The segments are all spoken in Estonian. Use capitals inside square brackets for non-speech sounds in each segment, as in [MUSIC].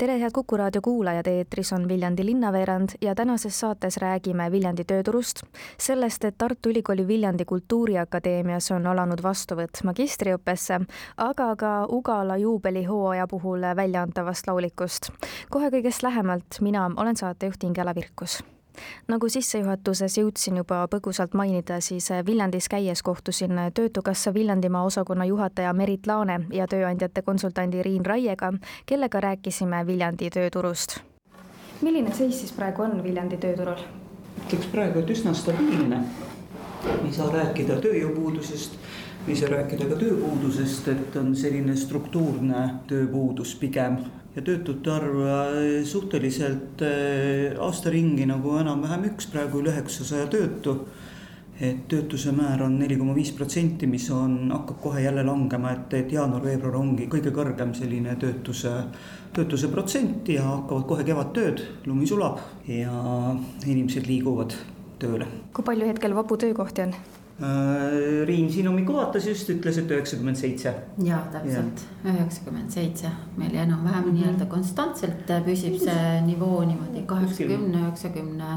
tere, head Kuku raadio kuulajad, eetris on Viljandi linnaveerand ja tänases saates räägime Viljandi tööturust, sellest, et Tartu Ülikooli Viljandi Kultuuriakadeemias on alanud vastuvõtt magistriõppesse, aga ka Ugala juubelihooaja puhul väljaantavast laulikust. kohe kõigest lähemalt, mina olen saatejuht Ingela Virkus nagu sissejuhatuses jõudsin juba põgusalt mainida, siis Viljandis käies kohtusin Töötukassa Viljandimaa osakonna juhataja Merit Laane ja tööandjate konsultandi Riin Raiega, kellega rääkisime Viljandi tööturust. milline seis siis praegu on Viljandi tööturul? ütleks praegu, et üsna stabiilne. ei saa rääkida tööjõupuudusest, saa rääkida ka tööpuudusest, et on selline struktuurne tööpuudus pigem ja töötute arv äh, suhteliselt äh, aasta ringi nagu enam-vähem üks, praegu üle üheksasaja töötu. et töötuse määr on neli koma viis protsenti, mis on, hakkab kohe jälle langema, et, et jaanuar-veebruar ongi kõige kõrgem selline töötuse, töötuse protsent ja hakkavad kohe kevadtööd, lumi sulab ja inimesed liiguvad tööle. kui palju hetkel vabu töökohti on? Äh, Riin siin hommikul vaatas just, ütles, et üheksakümmend seitse. ja täpselt üheksakümmend seitse, meil enam-vähem mm -hmm. nii-öelda konstantselt püsib see nivoo niimoodi kaheksakümne, üheksakümne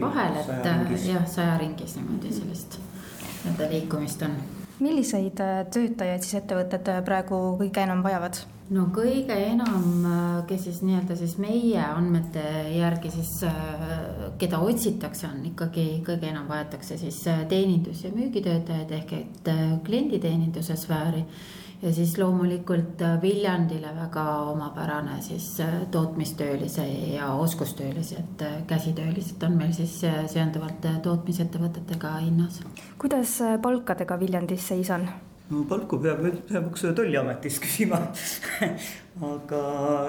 vahel, et jah, saja ringis niimoodi sellist nii-öelda liikumist on. milliseid töötajaid siis ettevõtted praegu kõige enam vajavad? No kõige enam, äh, kes siis nii-öelda siis meie andmete järgi siis, äh, keda otsitakse, on ikkagi kõige enam vajatakse siis äh, teenindus- ja müügitöötajaid ehk et klienditeeninduse sfääri. ja siis loomulikult Viljandile väga omapärane siis tootmistöölise ja oskustöölisi, et käsitöölised on meil siis seonduvalt tootmisettevõtetega hinnas. kuidas palkadega Viljandis seis on? No palku peab ja Tolliametist küsima [LAUGHS] aga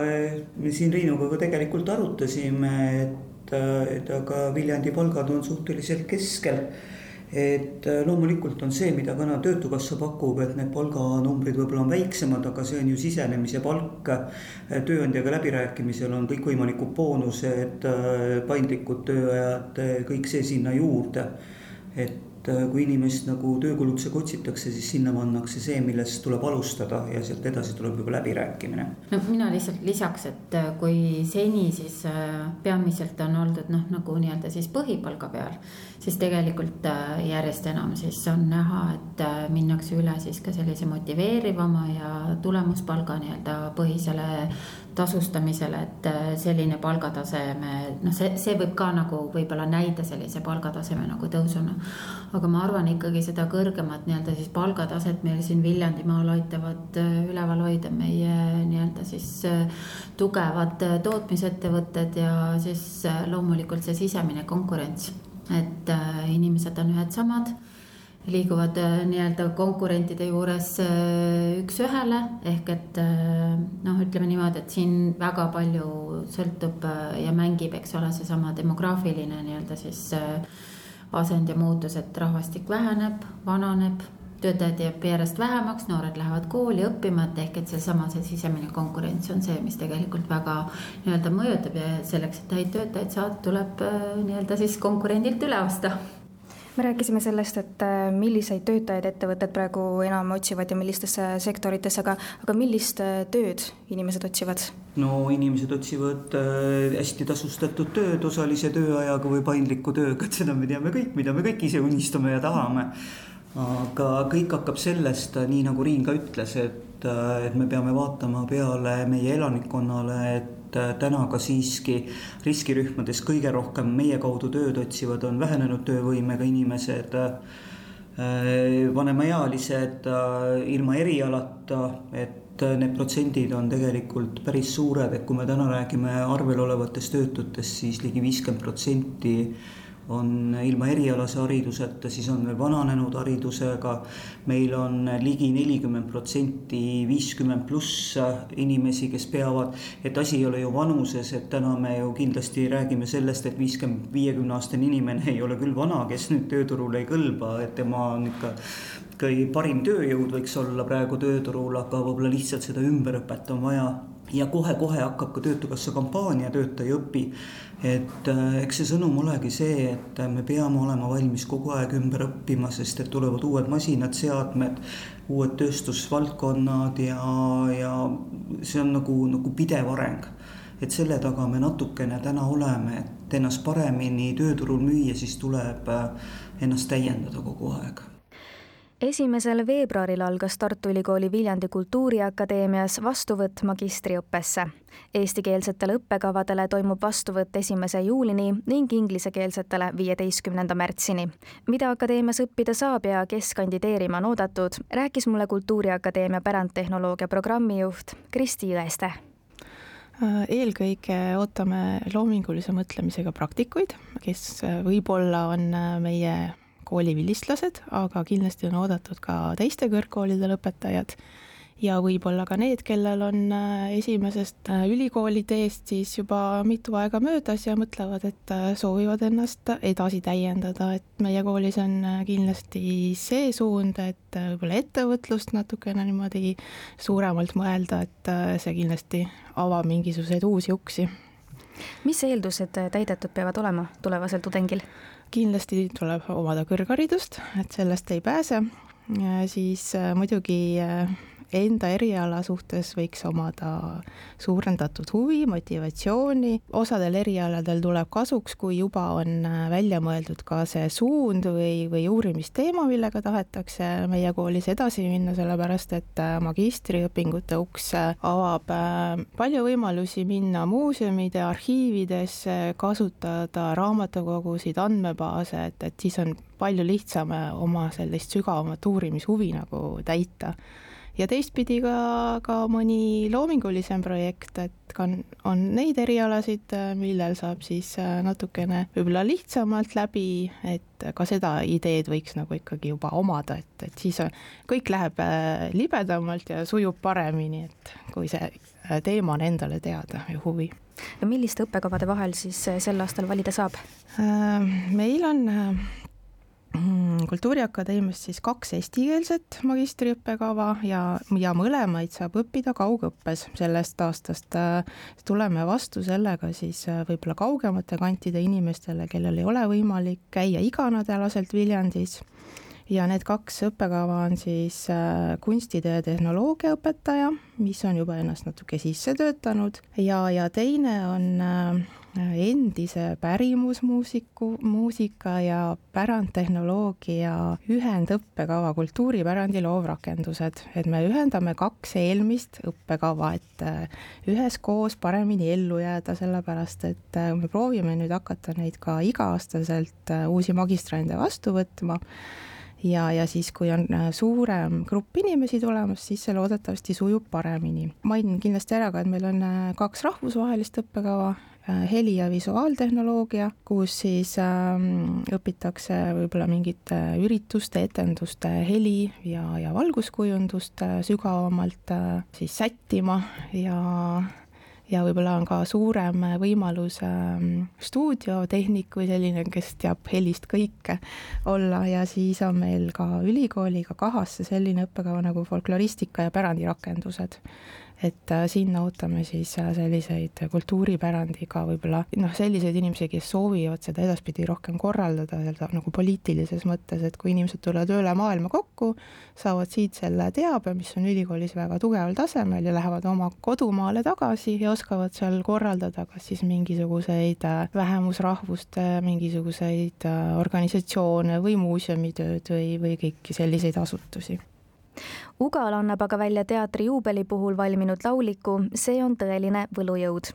eh, me siin Reinuga ka tegelikult arutasime, et, et aga Viljandi palgad on suhteliselt keskel et eh, loomulikult on see, mida täna Töötukassa pakub, et need palganumbrid võib-olla on väiksemad, aga see on ju sisenemise palk. Eh, tööandjaga läbirääkimisel on kõikvõimalikud boonused, paindlikud tööajad, kõik see sinna juurde. et et äh, kui inimest nagu töökulutusega otsitakse, siis sinna pannakse see, millest tuleb alustada ja sealt edasi tuleb juba läbirääkimine. no mina lihtsalt lisaks, et äh, kui seni siis äh, peamiselt on oldud noh, nagu nii-öelda siis põhipalga peal, siis tegelikult järjest enam siis on näha, et minnakse üle siis ka sellise motiveerivama ja tulemuspalga nii-öelda põhisele tasustamisele, et selline palgataseme, noh, see, see võib ka nagu võib-olla näida sellise palgataseme nagu tõusuna aga ma arvan ikkagi seda kõrgemat nii-öelda siis palgataset meil siin Viljandimaal aitavad äh, üleval hoida meie nii-öelda siis äh, tugevad äh, tootmisettevõtted ja siis loomulikult see sisemine konkurents. et inimesed on ühed samad liiguvad nii-öelda konkurentide juures üks-ühele ehk et noh, ütleme niimoodi, et siin väga palju sõltub ja mängib, eks ole, seesama demograafiline nii-öelda siis asend ja muutus, et rahvastik väheneb, vananeb, töötajaid jääb järjest vähemaks, noored lähevad kooli õppima, et ehk et seesama, see sisemine konkurents on see, mis tegelikult väga nii-öelda mõjutab ja selleks, et häid töötajaid saada, tuleb äh, nii-öelda siis konkurendilt üle osta me rääkisime sellest, et äh, milliseid töötajaid ettevõtted praegu enam otsivad ja millistesse sektoritesse, aga, aga millist äh, tööd inimesed otsivad? no inimesed otsivad äh, hästi tasustatud tööd osalise tööajaga või paindliku tööga, et seda me teame kõik, mida me kõik ise unistame ja tahame. aga kõik hakkab sellest, nii nagu Riin ka ütles, et, et me peame vaatama peale meie elanikkonnale, et et äh, täna ka siiski riskirühmades kõige rohkem meie kaudu tööd otsivad, on vähenenud töövõimega inimesed äh, vanemaealised äh, ilma erialata, et need protsendid on tegelikult päris suured, et kui me täna räägime arvel olevatest töötutest, siis ligi viiskümmend protsenti on ilma erialase hariduseta, siis on veel vananenud haridusega. meil on ligi nelikümmend protsenti viiskümmend pluss inimesi, kes peavad, et asi ei ole ju vanuses, et täna me ju kindlasti räägime sellest, et viiskümmend, viiekümne aastane inimene ei ole küll vana, kes nüüd tööturule ei kõlba, et tema on ikka kõige parim tööjõud võiks olla praegu tööturul, aga võib-olla lihtsalt seda ümberõpet on vaja ja kohe-kohe hakkab ka Töötukassa kampaania Töötaja õpi et äh, eks see sõnum olegi see, et äh, me peame olema valmis kogu aeg ümber õppima, sest et tulevad uued masinad, seadmed, uued tööstusvaldkonnad ja, ja see on nagu, nagu pidev areng. et selle taga me natukene täna oleme, et ennast paremini tööturul müüa, siis tuleb äh, ennast täiendada kogu aeg esimesel veebruaril algas Tartu Ülikooli Viljandi Kultuuriakadeemias vastuvõtt magistriõppesse. Eestikeelsetele õppekavadele toimub vastuvõtt esimese juulini ning inglisekeelsetele viieteistkümnenda märtsini. mida akadeemias õppida saab ja kes kandideerima on oodatud, rääkis mulle Kultuuriakadeemia pärandtehnoloogia programmijuht Kristi Jõeste eelkõige ootame loomingulise mõtlemisega praktikuid, kes võib-olla on meie koolivilistlased, aga kindlasti on oodatud ka teiste kõrgkoolide lõpetajad ja võib-olla ka need, kellel on äh, esimesest äh, ülikooli teest siis juba mitu aega möödas ja mõtlevad, et äh, soovivad ennast edasi täiendada, et meie koolis on kindlasti see suund, et võib-olla ettevõtlust natukene niimoodi suuremalt mõelda, et see kindlasti avab mingisuguseid uusi uksi. Mis eeldused täidetud peavad olema tulevasel tudengil? kindlasti tuleb omada kõrgharidust, et sellest ei pääse, siis äh, muidugi äh, enda eriala suhtes võiks omada suurendatud huvi, motivatsiooni, osadel erialadel tuleb kasuks, kui juba on äh, välja mõeldud ka see suund või, või uurimisteema, millega tahetakse meie koolis edasi minna, sellepärast et äh, magistriõpingute uks äh, avab palju võimalusi minna muuseumide, arhiividesse, kasutada raamatukogusid, andmebaase, et, et siis on palju lihtsam oma sellist sügavamat uurimishuvi nagu täita ja teistpidi ka, ka mõni loomingulisem projekt, et on, on neid erialasid, millel saab siis äh, natukene võib-olla lihtsamalt läbi, et ka seda ideed võiks nagu ikkagi juba omada, et, et siis on, kõik läheb äh, libedamalt ja sujub paremini, et kui see äh, teema on endale teada ja huvi no milliste õppekavade vahel siis sel aastal valida saab? meil on Mm, kultuuriakadeemias siis kaks eestikeelset magistriõppekava ja, ja mõlemaid saab õppida kaugõppes sellest aastast. Äh, tuleme vastu sellega siis äh, võib-olla kaugemate kantide inimestele, kellel ei ole võimalik käia iganädalaselt Viljandis ja need kaks õppekava on siis äh, kunstide ja tehnoloogia õpetaja, mis on juba ennast natuke sisse töötanud ja, ja teine on endise pärimusmuusiku, muusika ja pärandtehnoloogia ühendõppekava kultuuripärandi loovrakendused, et me ühendame kaks eelmist õppekava, et äh, üheskoos paremini ellu jääda, sellepärast et me proovime nüüd hakata neid ka iga-aastaselt uusi magistrante vastu võtma. Ja, ja siis, kui on äh, suurem grupp inimesi tulemas, siis see loodetavasti sujub paremini. mainin kindlasti ära ka, et meil on äh, kaks rahvusvahelist õppekava, äh, heli- ja visuaaltehnoloogia, kus siis ähm, õpitakse võib-olla mingite ürituste, etenduste heli ja, ja valguskujundust sügavamalt äh, siis sättima ja ja võib-olla on ka suurem võimalus ähm, stuudiotehnik või selline, kes teab helist kõike olla. Ja siis on meil ka ülikooliga kahasse selline õppekava nagu folkloristika ja pärandirakendused et äh, sinna ootame siis äh, selliseid kultuuripärandiga võib-olla noh, selliseid inimesi, kes soovivad seda edaspidi rohkem korraldada seda nagu poliitilises mõttes, et kui inimesed tulevad üle maailma kokku, saavad siit selle teabe, mis on ülikoolis väga tugeval tasemel ja lähevad oma kodumaale tagasi ja oskavad seal korraldada kas siis mingisuguseid äh, vähemusrahvuste mingisuguseid organisatsioone või muuseumitööd või, või kõiki selliseid asutusi Ugal annab aga välja teatri juubeli puhul valminud lauliku See on tõeline võlujõud.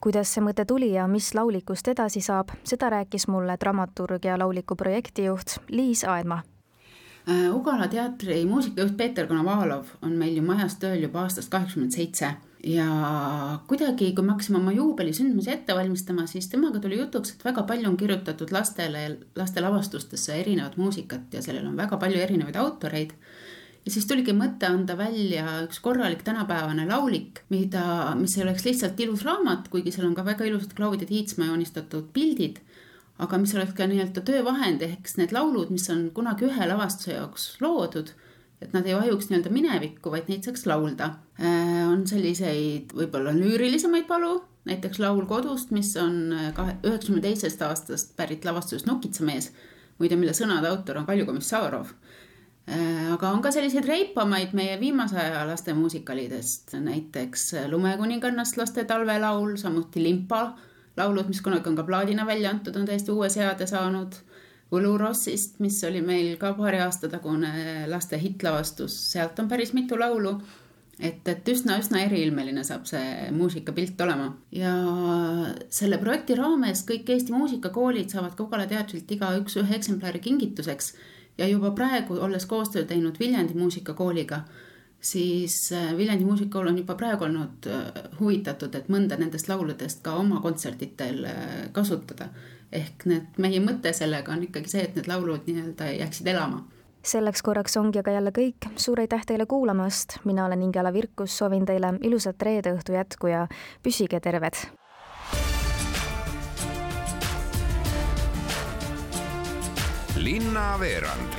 kuidas see mõte tuli ja mis laulikust edasi saab, seda rääkis mulle dramaturg ja lauliku projektijuht Liis Aedma äh, Ugala teatri muusikajuht Peeter Konovalov on meil ju majas tööl juba aastast kaheksakümmend seitse ja kuidagi, kui me hakkasime oma juubelisündmusi ette valmistama, siis temaga tuli jutuks, et väga palju on kirjutatud lastele, laste lavastustesse erinevat muusikat ja sellel on väga palju erinevaid autoreid. Ja siis tuligi mõte anda välja üks korralik tänapäevane laulik, mida, mis ei oleks lihtsalt ilus raamat, kuigi seal on ka väga ilusad Claudia Tiitsmaa joonistatud pildid, aga mis oleks ka nii-öelda töövahend, ehk need laulud, mis on kunagi ühe lavastuse jaoks loodud et nad ei vajuks nii-öelda minevikku, vaid neid saaks laulda. Äh, on selliseid võib-olla lüürilisemaid palu, näiteks laul kodust, mis on äh, kahe, üheksakümne teisest aastast pärit lavastusest Nokitsamees, muide, mille sõnade autor on Kalju Komissarov. Äh, aga on ka selliseid reipamaid meie viimase aja laste muusikalidest, näiteks Lumekuningannast laste talvelaul, samuti Limpa laulud, mis kunagi on ka plaadina välja antud, on täiesti uue seade saanud. Võlurossist, mis oli meil ka paari aasta tagune laste hittlavastus, sealt on päris mitu laulu. et, et üsna-üsna eriilmeline saab see muusikapilt olema. Ja selle projekti raames kõik Eesti muusikakoolid saavad Kogala teatrilt igaüks ühe eksemplari kingituseks ja juba praegu, olles koostööd teinud Viljandi muusikakooliga, siis äh, Viljandi muusikakool on juba praegu olnud äh, huvitatud, et mõnda nendest lauludest ka oma kontsertidel äh, kasutada. Ehk need, meie mõte sellega on ikkagi see, et need laulud nii-öelda jääksid elama. Selleks korraks ongi aga jälle kõik, suur aitäh teile kuulamast, mina olen Ingela Virkus, soovin teile ilusat reede õhtu jätku ja püsige terved. Linnaveerand